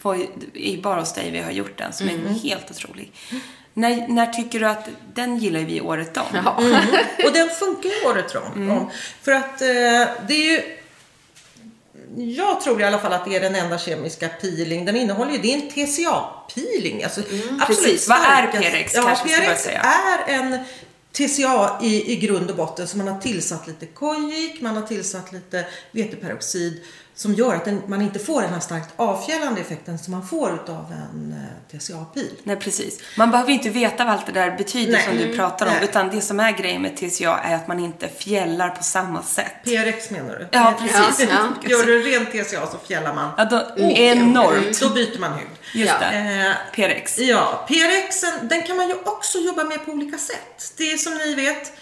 Speaker 2: var ju i bara hos dig vi har gjort den, som
Speaker 4: Mm.
Speaker 2: är helt otrolig. När, när tycker du att, den gillar vi året om.
Speaker 1: Ja. [LAUGHS]
Speaker 4: Och den funkar ju året om. om. För att eh, det är ju jag tror i alla fall att det är den enda kemiska peeling. Den innehåller ju, det är en TCA-peeling. Alltså, absolut
Speaker 2: precis. Vad är PRX?
Speaker 4: Ja,
Speaker 2: Kanske
Speaker 4: PRX är en TCA i, i grund och botten. Så man har tillsatt lite kojik, man har tillsatt lite veteperoxid som gör att den, man inte får den här starkt avfjällande effekten som man får utav en eh, TCA-pil.
Speaker 2: Nej, precis. Man behöver inte veta vad allt det där betyder
Speaker 4: Nej.
Speaker 2: som du pratar om.
Speaker 4: Nej.
Speaker 2: Utan det som är grejen med TCA är att man inte fjällar på samma sätt.
Speaker 4: PRX menar du?
Speaker 2: Ja, precis.
Speaker 1: Ja.
Speaker 4: Gör du ren TCA så fjällar man.
Speaker 2: Ja, då, enormt.
Speaker 4: Då byter man hud.
Speaker 2: Just
Speaker 1: Ja.
Speaker 2: det.
Speaker 4: Eh,
Speaker 2: PRX.
Speaker 4: Ja, PRXen, den kan man ju också jobba med på olika sätt. Det är som ni vet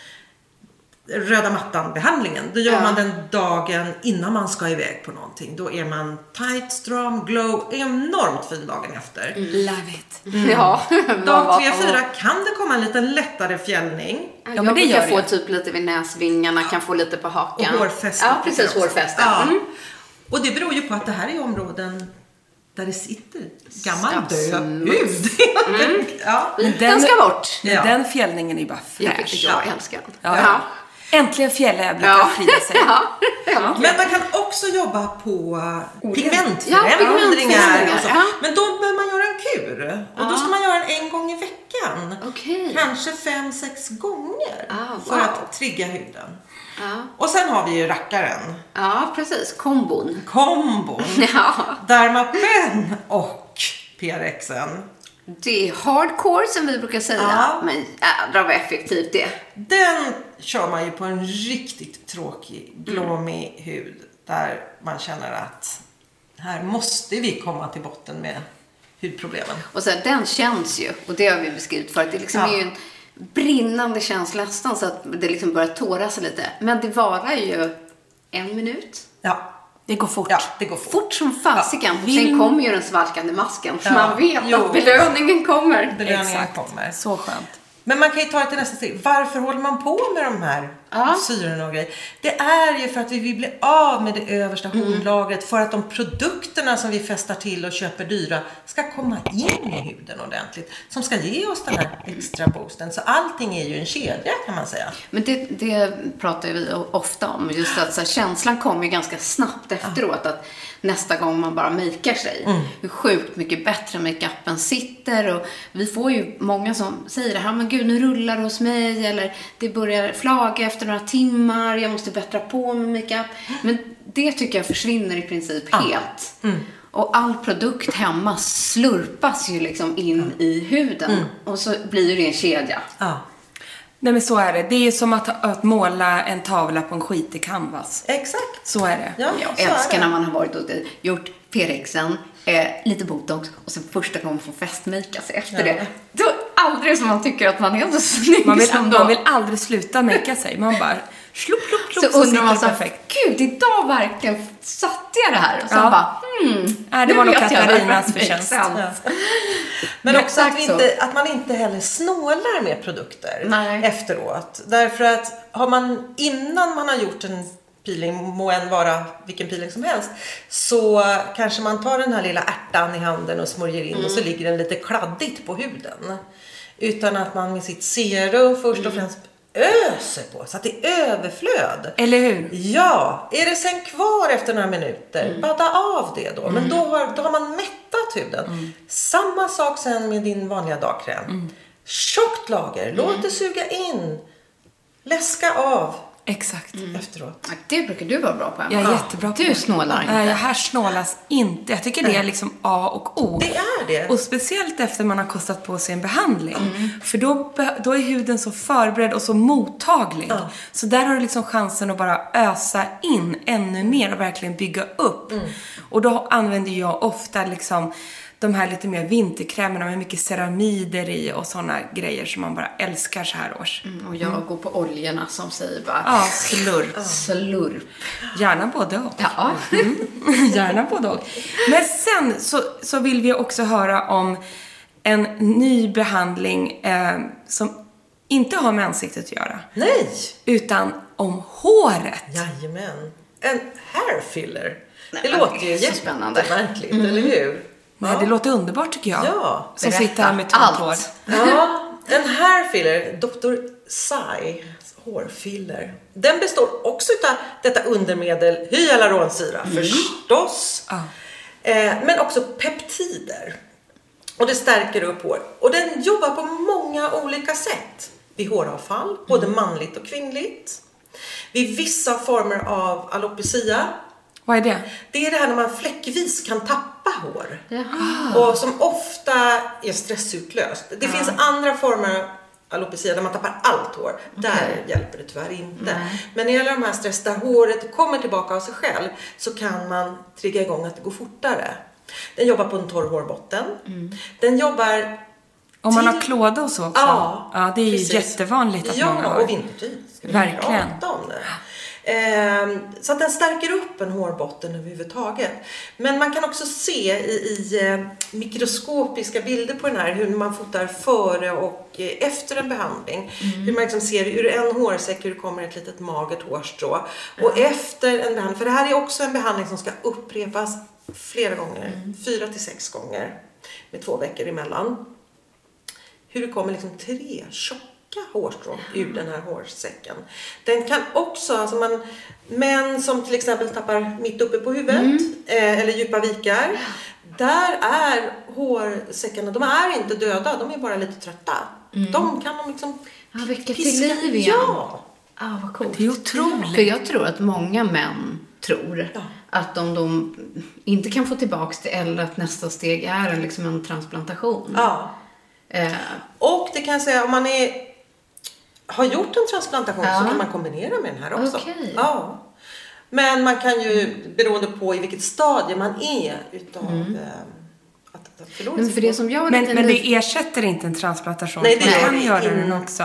Speaker 4: röda mattan-behandlingen. Då gör
Speaker 1: Ja.
Speaker 4: man den dagen innan man ska iväg på någonting. Då är man tight, stram, glow, enormt fin dagen efter.
Speaker 2: Love it. [LAUGHS]
Speaker 1: Ja.
Speaker 4: Dag 3-4 kan det komma en liten lättare fjällning.
Speaker 1: Ja,
Speaker 2: men
Speaker 1: men
Speaker 2: det gör
Speaker 1: kan få
Speaker 2: det.
Speaker 1: typ lite vid näsvingarna, kan få lite på
Speaker 4: Och
Speaker 1: hakan.
Speaker 4: hårfästet.
Speaker 1: Ja, precis.
Speaker 4: jag.
Speaker 1: Hårfästet.
Speaker 4: Ja.
Speaker 1: Mm.
Speaker 4: Och det beror ju på att det här är områden där det sitter gammal [LAUGHS]
Speaker 1: Ja,
Speaker 4: död hud. ja.
Speaker 2: Men
Speaker 1: Den ska bort.
Speaker 4: Ja.
Speaker 2: Den fjällningen är ju bara
Speaker 1: Jag,
Speaker 2: fräsch.
Speaker 1: jag älskar den.
Speaker 2: Ja, ja. Äntligen brukar
Speaker 1: Ja.
Speaker 2: Frida [LAUGHS] säga.
Speaker 1: Ja.
Speaker 4: Men man kan också jobba på
Speaker 1: Ja,
Speaker 4: pigmentförändringar.
Speaker 1: pigmentförändringar,
Speaker 4: och så.
Speaker 1: ja.
Speaker 4: Men då behöver man göra en kur. Och då ska man göra den en gång i veckan.
Speaker 1: Okej.
Speaker 4: Kanske fem, sex gånger.
Speaker 1: Ah,
Speaker 4: För
Speaker 1: wow.
Speaker 4: att trigga huden.
Speaker 1: Ja.
Speaker 4: Och sen har vi ju rackaren.
Speaker 1: ja, precis. Kombon.
Speaker 4: Kombon. [LAUGHS]
Speaker 1: Ja.
Speaker 4: Dermapen och PRXen.
Speaker 1: Det är hardcore som vi brukar säga.
Speaker 4: Ja.
Speaker 1: Men jädrar vad effektivt det är.
Speaker 4: Den kör man ju på en riktigt tråkig, glåmig hud. Där man känner att här måste vi komma till botten med hudproblemen.
Speaker 1: Och så här, den känns ju, och det har vi beskrivit förut, det liksom
Speaker 4: Ja.
Speaker 1: är ju en brinnande känsla nästan så att det liksom börjar tåra sig lite. Men det varar ju en minut.
Speaker 4: Ja,
Speaker 2: Det går fort.
Speaker 4: ja det går fort.
Speaker 1: Fort som fasiken.
Speaker 2: Vill-
Speaker 1: Sen kommer ju den svalkande masken.
Speaker 4: Ja.
Speaker 1: Man vet
Speaker 4: Jo.
Speaker 1: att belöningen kommer.
Speaker 4: Belöningen
Speaker 2: Exakt.
Speaker 4: kommer.
Speaker 2: Så skönt.
Speaker 4: Men man kan ju ta det till nästa steg. Varför håller man på med de här
Speaker 1: Ja.
Speaker 4: syrorna och grejer? Det är ju för att vi vill bli av med det översta
Speaker 1: Mm.
Speaker 4: hornlagret. För att de produkterna som vi festar till och köper dyra ska komma in i huden ordentligt. Som ska ge oss den här extra boosten. Så allting är ju en kedja kan man säga.
Speaker 1: Men det, det pratar vi ofta om. Just att här, känslan kommer ju ganska snabbt efteråt. Att nästa gång man bara makear sig. Hur sjukt mycket bättre makeupen sitter. Och vi får ju många som säger det här, men gud nu rullar det hos mig. Eller det börjar flaga efter några timmar. Jag måste bättra på med makeup. Men det tycker jag försvinner i princip helt. Och all produkt hemma slurpas ju liksom in i huden. Och så blir det en kedja.
Speaker 4: Ja,
Speaker 2: Nej men så är det. Det är som att, att måla en tavla på en skitig canvas.
Speaker 4: exakt.
Speaker 2: Så är det.
Speaker 4: Ja,
Speaker 1: Jag älskar när man har varit och gjort PRXen, eh, lite botox och sen första gången får festmejka sig efter det. Då aldrig som man tycker att man är så snygg
Speaker 2: Man vill,
Speaker 1: som då.
Speaker 2: man vill aldrig sluta makea sig. Man bara slupp, slupp, slupp,
Speaker 1: så undrar man så
Speaker 2: perfekt.
Speaker 1: gud idag verkligen satte jag det här. Och sen
Speaker 2: Ja.
Speaker 1: bara, hmm.
Speaker 2: Nej, det var nog Katarinas [LAUGHS] förtjänst.
Speaker 1: sense.
Speaker 4: Men också att, inte, att man inte heller snålar med produkter
Speaker 1: Nej.
Speaker 4: efteråt. Därför att har man innan man har gjort en peeling, må än vara vilken peeling som helst, så kanske man tar den här lilla ärtan i handen och smörjer in och så ligger den lite kladdigt på huden. Utan att man med sitt serum först och främst öser på så att det är överflöd.
Speaker 2: Eller hur?
Speaker 4: Ja, är det sen kvar efter några minuter, badda av det då. Men då har, då har man mättat huden. Samma sak sen med din vanliga dagkräm. Tjockt lager, låt det suga in. Läska av
Speaker 2: Exakt.
Speaker 4: efteråt.
Speaker 1: Det brukar du vara bra på, Emma.
Speaker 2: Jag är jättebra på
Speaker 1: Du snålar inte.
Speaker 2: Nej, här snålas inte. Jag tycker det är liksom A och O.
Speaker 4: Det är det.
Speaker 2: Och speciellt efter man har kostat på sig en behandling. För då, då är huden så förberedd och så mottaglig. Så där har du liksom chansen att bara ösa in ännu mer och verkligen bygga upp. Och då använder jag ofta liksom de här lite mer vinterkrämerna med mycket ceramider i och sådana grejer som man bara älskar så här års.
Speaker 1: Och jag går på oljorna som säger bara
Speaker 2: Ja, slurp. [LAUGHS]
Speaker 1: slurp.
Speaker 2: Gärna både och.
Speaker 1: Ja. [LAUGHS]
Speaker 2: Gärna både och. Men sen så, så vill vi också höra om en ny behandling eh, som inte har med ansiktet att göra.
Speaker 4: Nej!
Speaker 2: Utan om håret.
Speaker 4: Jajamän. En hair filler.
Speaker 1: Nej,
Speaker 4: det låter ju jättemärkligt, eller hur?
Speaker 2: Nej, det låter underbart tycker jag.
Speaker 4: Ja.
Speaker 2: Som
Speaker 1: Berätta
Speaker 2: sitter här med tunt
Speaker 1: allt.
Speaker 2: hår.
Speaker 4: Ja, en hair filler, Dr. Sai hårfiller. Den består också av detta undermedel hyaluronsyra förstås.
Speaker 2: Ja.
Speaker 4: Eh, men också peptider. Och det stärker upp hår. Och den jobbar på många olika sätt. Vid håravfall, både manligt och kvinnligt. Vid vissa former av alopecia.
Speaker 2: Vad är det?
Speaker 4: Det är det här när man fläckvis kan tappa hår.
Speaker 1: Jaha.
Speaker 4: Och som ofta är stressutlöst. Det finns andra former av alopecia där man tappar allt hår. Där hjälper det tyvärr inte. Men när det gäller de här stress där håret kommer tillbaka av sig själv så kan man trigga igång att det går fortare. Den jobbar på en torr hårbotten. Den jobbar
Speaker 2: Om man har klåda och så också.
Speaker 4: Ja,
Speaker 2: ja det är ju jättevanligt att
Speaker 4: ja,
Speaker 2: många har.
Speaker 4: och vintertid.
Speaker 2: Verkligen.
Speaker 4: prata om det. Ehm, så att den stärker upp en hårbotten överhuvudtaget. Men man kan också se i, i eh, mikroskopiska bilder på den här hur man fotar före och eh, efter en behandling. Hur man liksom ser ur en hårsäck hur det kommer ett litet magert hårstrå. Och efter en behandling, för det här är också en behandling som ska upprepas flera gånger, fyra till sex gånger med två veckor emellan hur det kommer liksom tre tjocka hårstrån ur den här hårsäcken. Den kan också, alltså man, män som till exempel tappar mitt uppe på huvudet eh, eller djupa vikar. Där är hårsäckarna, de är inte döda, de är bara lite trötta. De kan de liksom
Speaker 1: Ja, väcka till
Speaker 4: piska-
Speaker 1: liv igen.
Speaker 4: Ja!
Speaker 1: Ah, vad coolt.
Speaker 2: Det är otroligt.
Speaker 1: För jag tror att många män tror
Speaker 4: Ja.
Speaker 1: att om de inte kan få tillbaka det eller att nästa steg är en, liksom en transplantation.
Speaker 4: ja.
Speaker 1: Eh,
Speaker 4: Och det kan jag säga, om man är, har gjort en transplantation
Speaker 1: Ja.
Speaker 4: så kan man kombinera med den här också.
Speaker 1: Okej.
Speaker 4: Ja. Men man kan ju, beroende på i vilket stadie man är utav eh, att, att förlora
Speaker 1: men för det som jag
Speaker 2: Men, men det ersätter inte en transplantation.
Speaker 4: Nej, det
Speaker 2: kan göra
Speaker 4: inte.
Speaker 2: den också.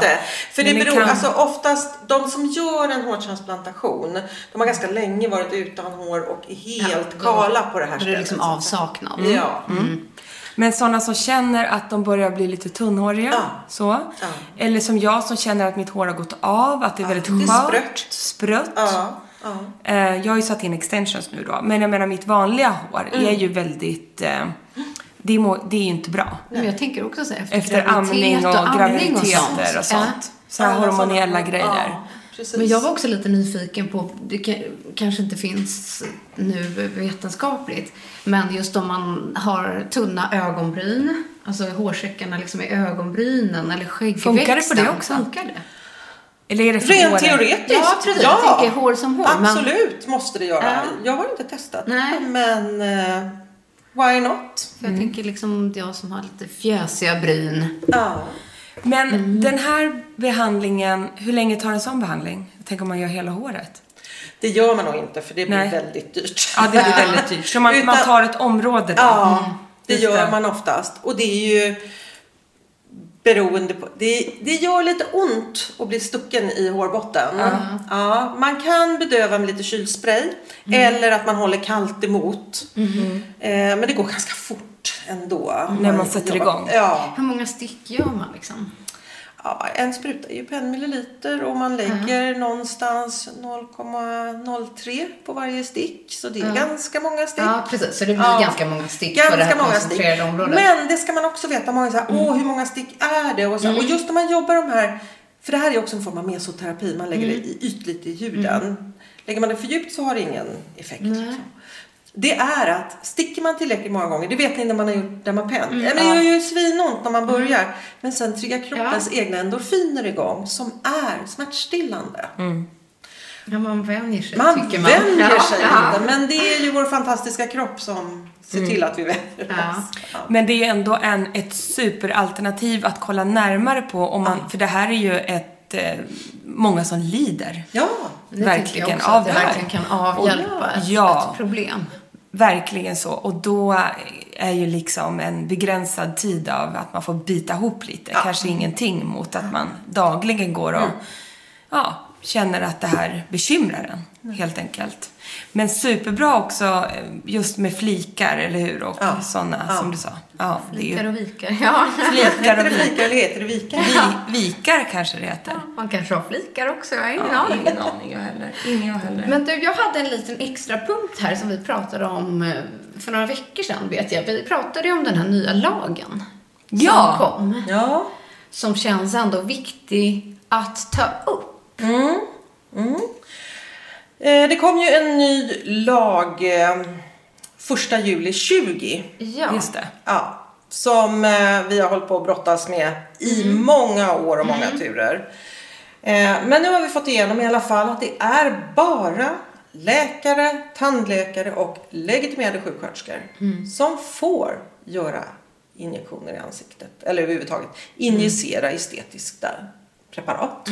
Speaker 4: För det beror,
Speaker 2: kan-
Speaker 4: alltså oftast, de som gör en hårtransplantation, de har ganska länge varit utan hår och är helt
Speaker 1: då-
Speaker 4: kala på det här
Speaker 1: är det
Speaker 4: stället.
Speaker 1: liksom avsaknad.
Speaker 4: Ja.
Speaker 2: Men sådana som känner att de börjar bli lite tunnhåriga,
Speaker 4: Ja.
Speaker 2: så. Eller som jag som känner att mitt hår har gått av, att det är väldigt
Speaker 4: det är
Speaker 2: skört,
Speaker 4: sprött.
Speaker 2: sprött.
Speaker 4: Ja. ja.
Speaker 2: Eh, jag har ju satt in extensions nu då, men jag menar mitt vanliga hår
Speaker 4: Mm.
Speaker 2: är ju väldigt, eh, det, må, det är ju inte bra.
Speaker 1: Men jag tänker också så här, efter,
Speaker 2: Efter
Speaker 1: graviditet
Speaker 2: amning och,
Speaker 1: amning
Speaker 2: graviditeter och sånt.
Speaker 1: Ja.
Speaker 2: Så här
Speaker 4: Alla
Speaker 2: hormoniella
Speaker 4: sådana-
Speaker 2: grejer.
Speaker 4: Ja, precis.
Speaker 1: Men jag var också lite nyfiken på, det ka- kanske inte finns nu vetenskapligt, men just om man har tunna ögonbryn, alltså hårsäckarna liksom i ögonbrynen eller skäggväxten.
Speaker 2: Funkar det på det också?
Speaker 1: Funkar det?
Speaker 2: Eller är det för
Speaker 4: Rent teoretiskt.
Speaker 1: Ja, precis. Jag tänker hår som hår, men-
Speaker 4: Absolut måste det göra.
Speaker 1: Ja.
Speaker 4: Jag har inte testat.
Speaker 1: Nej.
Speaker 4: Men eh, why not?
Speaker 1: För jag tänker liksom jag som har lite fjösiga bryn.
Speaker 4: Ja.
Speaker 2: Men
Speaker 4: Mm.
Speaker 2: den här behandlingen, hur länge tar en sån behandling? Tänk om man gör hela håret?
Speaker 4: Det gör man nog inte för det blir
Speaker 2: Nej.
Speaker 4: väldigt dyrt.
Speaker 2: Ja, det blir väldigt [LAUGHS] dyrt. Så man, man
Speaker 4: Utan-
Speaker 2: tar ett område då?
Speaker 4: Ja, det
Speaker 2: Just
Speaker 4: gör
Speaker 2: det.
Speaker 4: man oftast. Och det är ju beroende på... Det, det gör lite ont att bli stucken i hårbotten. Ja, man kan bedöva med lite kylspray.
Speaker 2: Mm.
Speaker 4: Eller att man håller kallt emot. Eh, men det går ganska fort ändå.
Speaker 2: När man sätter igång.
Speaker 4: Ja.
Speaker 1: Hur många stick gör man liksom?
Speaker 4: ja. En spruta är ju på en milliliter och man lägger någonstans 0,03 på varje stick. Så det är ganska många stick.
Speaker 1: Ja, precis. Så det blir
Speaker 4: Ja.
Speaker 1: ganska många stick på det
Speaker 4: Ganska
Speaker 1: här
Speaker 4: många stick.
Speaker 1: koncentrerade området.
Speaker 4: Men det ska man också veta. Många säger, åh hur många stick är det? Och, så, och just när man jobbar de här, för det här är också en form av mesoterapi, man lägger det i ytligt i huden. Lägger man det för djupt så har det ingen effekt. liksom. Det är att sticker man tillräckligt många gånger, det vet ni när man har gjort Dermapen.
Speaker 1: Mm,
Speaker 4: ja, men det gör ju svinont när man börjar. Men sen triggar kroppens egna endorfiner igång som är smärtstillande.
Speaker 1: Ja, man vänjer sig,
Speaker 4: Man
Speaker 1: tycker man.
Speaker 4: vänjer
Speaker 1: Ja,
Speaker 4: sig
Speaker 1: ja.
Speaker 4: inte, men det är ju vår fantastiska kropp som ser till att vi vänjer
Speaker 1: Ja.
Speaker 4: oss.
Speaker 2: Men det är ändå en, ett superalternativ att kolla närmare på. Om man, För det här är ju ett, eh, många som lider.
Speaker 4: Ja,
Speaker 1: Det
Speaker 2: verkligen
Speaker 1: jag också,
Speaker 2: av
Speaker 1: att det
Speaker 2: det här.
Speaker 1: verkligen kan avhjälpa ett,
Speaker 2: Ja.
Speaker 1: ett problem.
Speaker 2: Verkligen så. Och då är ju liksom en begränsad tid av att man får bita ihop lite. Kanske ingenting mot att man dagligen går och ja, känner att det här bekymrar en, helt enkelt. Men superbra också eh, just med flikar, eller hur? Och
Speaker 4: Ja.
Speaker 2: sådana,
Speaker 4: Ja.
Speaker 2: som du sa. Ja, det är
Speaker 1: Vikar
Speaker 2: ju
Speaker 1: och vikar. Ja.
Speaker 2: flikar och vikar.
Speaker 4: flikar eller heter det vikar?
Speaker 2: Vi, vikar kanske det heter.
Speaker 1: Man kanske har flikar också, jag har ingen
Speaker 2: Ja,
Speaker 1: aning.
Speaker 2: ingen aning jag heller. Ingen jag heller.
Speaker 1: Men du, jag hade en liten extra punkt här som vi pratade om eh, för några veckor sedan, vet jag. Vi pratade ju om den här nya lagen
Speaker 2: Ja.
Speaker 1: som kom.
Speaker 4: Ja.
Speaker 1: Som känns ändå viktig att ta upp.
Speaker 4: Eh, Det kom ju en ny lag eh, första juli 20.
Speaker 1: Ja.
Speaker 2: Just det.
Speaker 4: Ja, som eh, vi har hållit på att brottas med i många år och många turer. Eh, men nu har vi fått igenom i alla fall att det är bara läkare, tandläkare och legitimerade sjuksköterskor som får göra injektioner i ansiktet. Eller överhuvudtaget injicera estetiska preparat.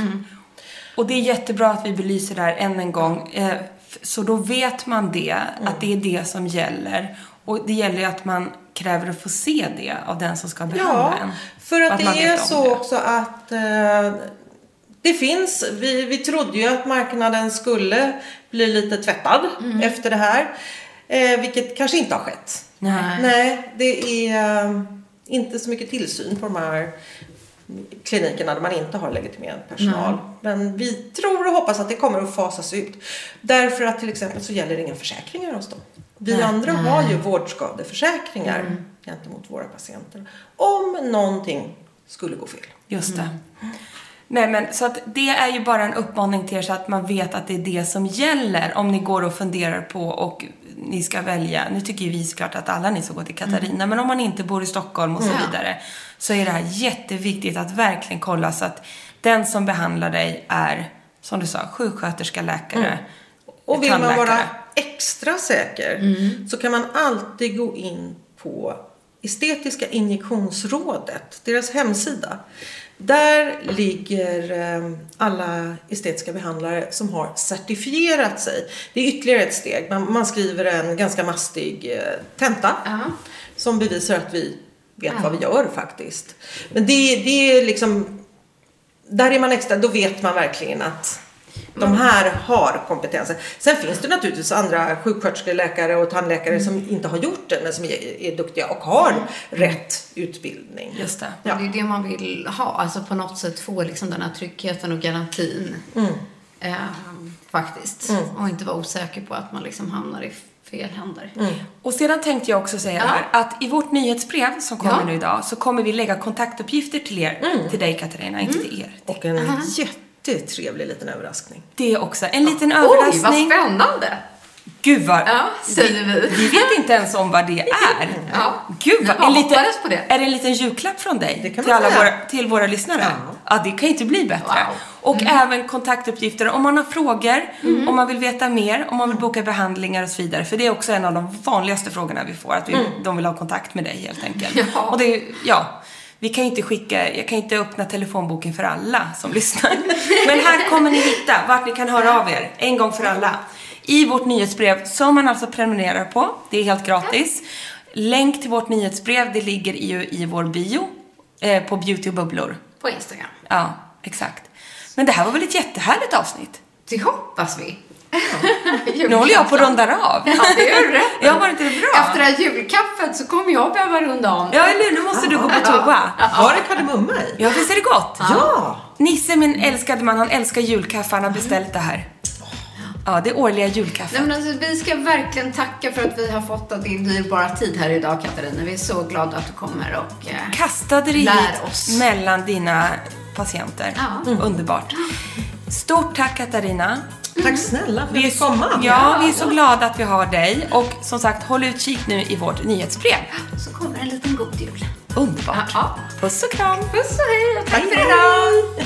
Speaker 2: Och det är jättebra att vi belyser det här än en gång. Eh, Så då vet man det, att det är det som gäller. Och det gäller ju att man kräver att få se det av den som ska behandla
Speaker 4: Ja,
Speaker 2: en.
Speaker 4: för att,
Speaker 2: man
Speaker 4: det är så
Speaker 2: det.
Speaker 4: också att eh, det finns, vi, vi trodde ju att marknaden skulle bli lite tvättad efter det här. Eh, vilket kanske inte har skett.
Speaker 2: Nej.
Speaker 4: Nej, det är eh, inte så mycket tillsyn på de här klinikerna där man inte har legitimerad personal. Men vi tror och hoppas att det kommer att fasas ut. Därför att till exempel så gäller inga försäkringar hos dem. Vi andra har ju vårdskadeförsäkringar gentemot våra patienter. Om någonting skulle gå fel.
Speaker 2: Just det. Nej men så att det är ju bara en uppmaning till er så att man vet att det är det som gäller om ni går och funderar på och ni ska välja. Nu tycker ju vi såklart att alla ni ska gå till Katarina, men om man inte bor i Stockholm och så vidare så är det här jätteviktigt att verkligen kolla så att den som behandlar dig är, som du sa, sjuksköterska, läkare,
Speaker 4: Och vill man vara extra säker så kan man alltid gå in på Estetiska injektionsrådet, deras hemsida. Där ligger eh, alla estetiska behandlare som har certifierat sig. Det är ytterligare ett steg. Man, man skriver en ganska mastig eh, tenta som bevisar att vi vet vad vi gör faktiskt. Men det, det är liksom där är man extra, då vet man verkligen att de här har kompetensen. Sen finns det naturligtvis andra sjuksköterskor, läkare och tandläkare som inte har gjort det men som är, är duktiga och har rätt utbildning.
Speaker 2: Just det.
Speaker 4: Ja.
Speaker 1: Det är det man vill ha. Alltså på något sätt få liksom den här tryggheten och garantin. Eh, faktiskt. Och inte vara osäker på att man liksom hamnar i fel händer.
Speaker 2: Och sedan tänkte jag också säga här att i vårt nyhetsbrev som kommer
Speaker 1: Ja.
Speaker 2: nu idag så kommer vi lägga kontaktuppgifter till er, till dig Katarina, inte till er.
Speaker 4: Och en jättetrevlig liten överraskning.
Speaker 2: Det är också en liten
Speaker 1: Oj, vad
Speaker 2: överraskning.
Speaker 1: spännande!
Speaker 2: Gud vad...
Speaker 1: Ja, säger vi.
Speaker 2: Vi vet inte ens om vad det [LAUGHS] är.
Speaker 1: Ja.
Speaker 2: Gud vad...
Speaker 1: Jag
Speaker 2: En liten,
Speaker 1: på det.
Speaker 2: Är det en liten julklapp från dig?
Speaker 4: Det kan
Speaker 2: till, alla
Speaker 4: säga.
Speaker 2: våra, till våra lyssnare? Ja. det kan ju inte bli bättre.
Speaker 1: Wow. Mm.
Speaker 2: Och även kontaktuppgifter om man har frågor, om man vill veta mer, om man vill boka behandlingar och så vidare. För det är också en av de vanligaste frågorna vi får, att vi, de vill ha kontakt med dig helt enkelt.
Speaker 1: Mm. Ja.
Speaker 2: Och det, är- ja, vi kan ju inte skicka, jag kan inte öppna telefonboken för alla som [LAUGHS] lyssnar. Men här kommer ni hitta vart ni kan höra av er, en gång för alla. I vårt nyhetsbrev, som man alltså prenumererar på, det är helt gratis. Länk till vårt nyhetsbrev, det ligger ju i vår bio eh, på Beauty och bubblor.
Speaker 1: På Instagram.
Speaker 2: Ja, exakt. Men det här var väl ett jättehärligt avsnitt?
Speaker 1: Det hoppas vi.
Speaker 2: Nu håller jag på att runda av.
Speaker 1: Ja, det är rätt.
Speaker 2: Ja, var inte det bra?
Speaker 1: Efter det här julkaffet så kommer jag behöva runda om.
Speaker 2: Ja, eller? Nu måste du gå på toa.
Speaker 4: Var det kardemumma i?
Speaker 2: Ja, visst är det gott?
Speaker 4: Ja!
Speaker 2: Nisse, min älskade man, han älskar julkaffe. Han har beställt det här. Ja, det årliga julkaffet.
Speaker 1: Nej, men alltså, vi ska verkligen tacka för att vi har fått av din dyrbara tid här idag, Katarina. Vi är så glada att du kommer och... Eh,
Speaker 2: Kastade dig
Speaker 1: Lär
Speaker 2: hit
Speaker 1: oss.
Speaker 2: mellan dina patienter.
Speaker 1: Ja.
Speaker 2: Underbart. Stort tack Katarina.
Speaker 4: Tack snälla för att
Speaker 2: Vi
Speaker 4: komma.
Speaker 2: ja, vi är så glada att vi har dig. Och som sagt, håll utkik nu i vårt nyhetsbrev.
Speaker 1: så kommer en liten god jul.
Speaker 2: Underbart.
Speaker 1: Ja.
Speaker 2: Puss och kram.
Speaker 1: Puss och hej och tack
Speaker 4: Hej,
Speaker 1: för idag.